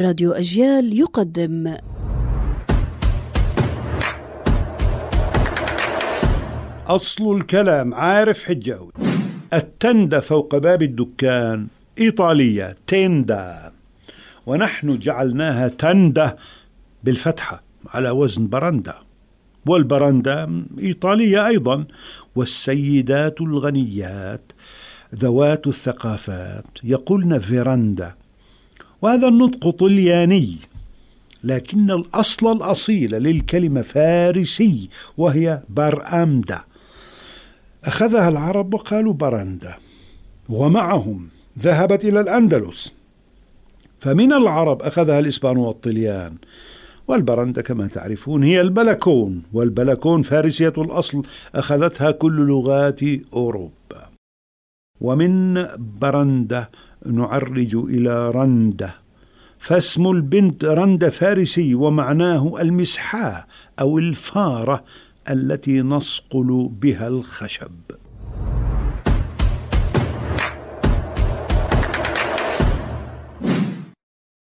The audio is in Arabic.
راديو أجيال يقدم. أصل الكلام عارف حجاوي التندة فوق باب الدكان إيطالية تندا ونحن جعلناها تندة بالفتحة على وزن برندة. والبرندة إيطالية أيضا. والسيدات الغنيات ذوات الثقافات. يقولن فيرندا وهذا النطق طلياني لكن الأصل الأصيل للكلمة فارسي وهي برأمدة. أخذها العرب وقالوا برندا ومعهم ذهبت إلى الأندلس. فمن العرب أخذها الإسبان والطليان. والبرندة كما تعرفون هي البلكون والبلكون فارسية الأصل أخذتها كل لغات أوروبا. ومن برندة نعرج إلى رندة. فاسم البنت رندة فارسي ومعناه المسحاة أو الفارة التي نصقل بها الخشب.